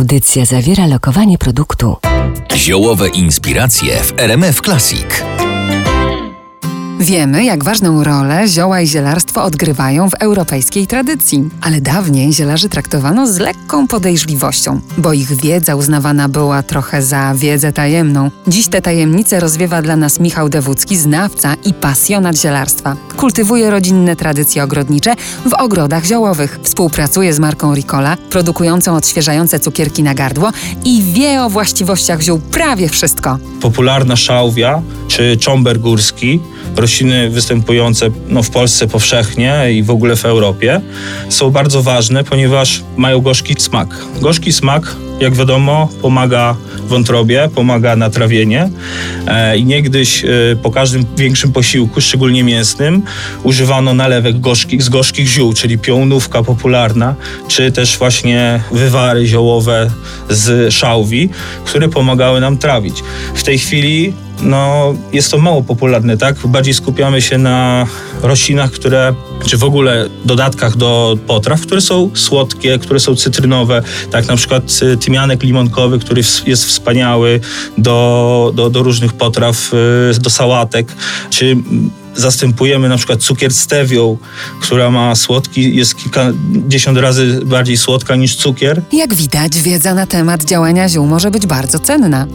Audycja zawiera lokowanie produktu. Ziołowe inspiracje w RMF Classic. Wiemy, jak ważną rolę zioła i zielarstwo odgrywają w europejskiej tradycji. Ale dawniej zielarzy traktowano z lekką podejrzliwością, bo ich wiedza uznawana była trochę za wiedzę tajemną. Dziś te tajemnice rozwiewa dla nas Michał Dewódzki, znawca i pasjonat zielarstwa. Kultywuje rodzinne tradycje ogrodnicze w ogrodach ziołowych. Współpracuje z marką Ricola, produkującą odświeżające cukierki na gardło i wie o właściwościach ziół prawie wszystko. popularna szałwia czy cząber górski, rośliny występujące no, w Polsce powszechnie i w ogóle w Europie, są bardzo ważne, ponieważ mają gorzki smak. Gorzki smak, jak wiadomo, pomaga wątrobie, pomaga na trawienie e, i niegdyś e, po każdym większym posiłku, szczególnie mięsnym, używano nalewek gorzkich, z gorzkich ziół, czyli piołunówka popularna, czy też właśnie wywary ziołowe z szałwi, które pomagały nam trawić. W tej chwili no, jest to mało popularne, tak? Bardziej skupiamy się na roślinach, które, czy w ogóle dodatkach do potraw, które są słodkie, które są cytrynowe, tak na przykład tymianek limonkowy, który jest wspaniały do, do, do różnych potraw, y, do sałatek, czy zastępujemy na przykład cukier stewią, która ma słodki, jest kilkadziesiąt razy bardziej słodka niż cukier, Jak widać, wiedza na temat działania ziół może być bardzo cenna.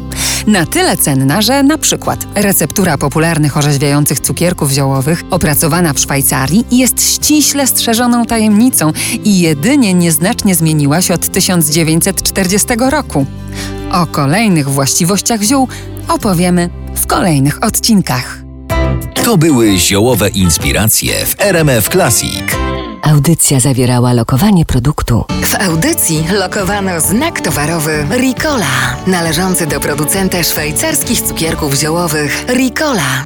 Na tyle cenna, że na przykład receptura popularnych orzeźwiających cukierków ziołowych opracowana w Szwajcarii jest ściśle strzeżoną tajemnicą i jedynie nieznacznie zmieniła się od 1940 roku. O kolejnych właściwościach ziół opowiemy w kolejnych odcinkach. To były ziołowe inspiracje w RMF Classic. Audycja zawierała lokowanie produktu. W audycji lokowano znak towarowy Ricola, należący do producenta szwajcarskich cukierków ziołowych Ricola.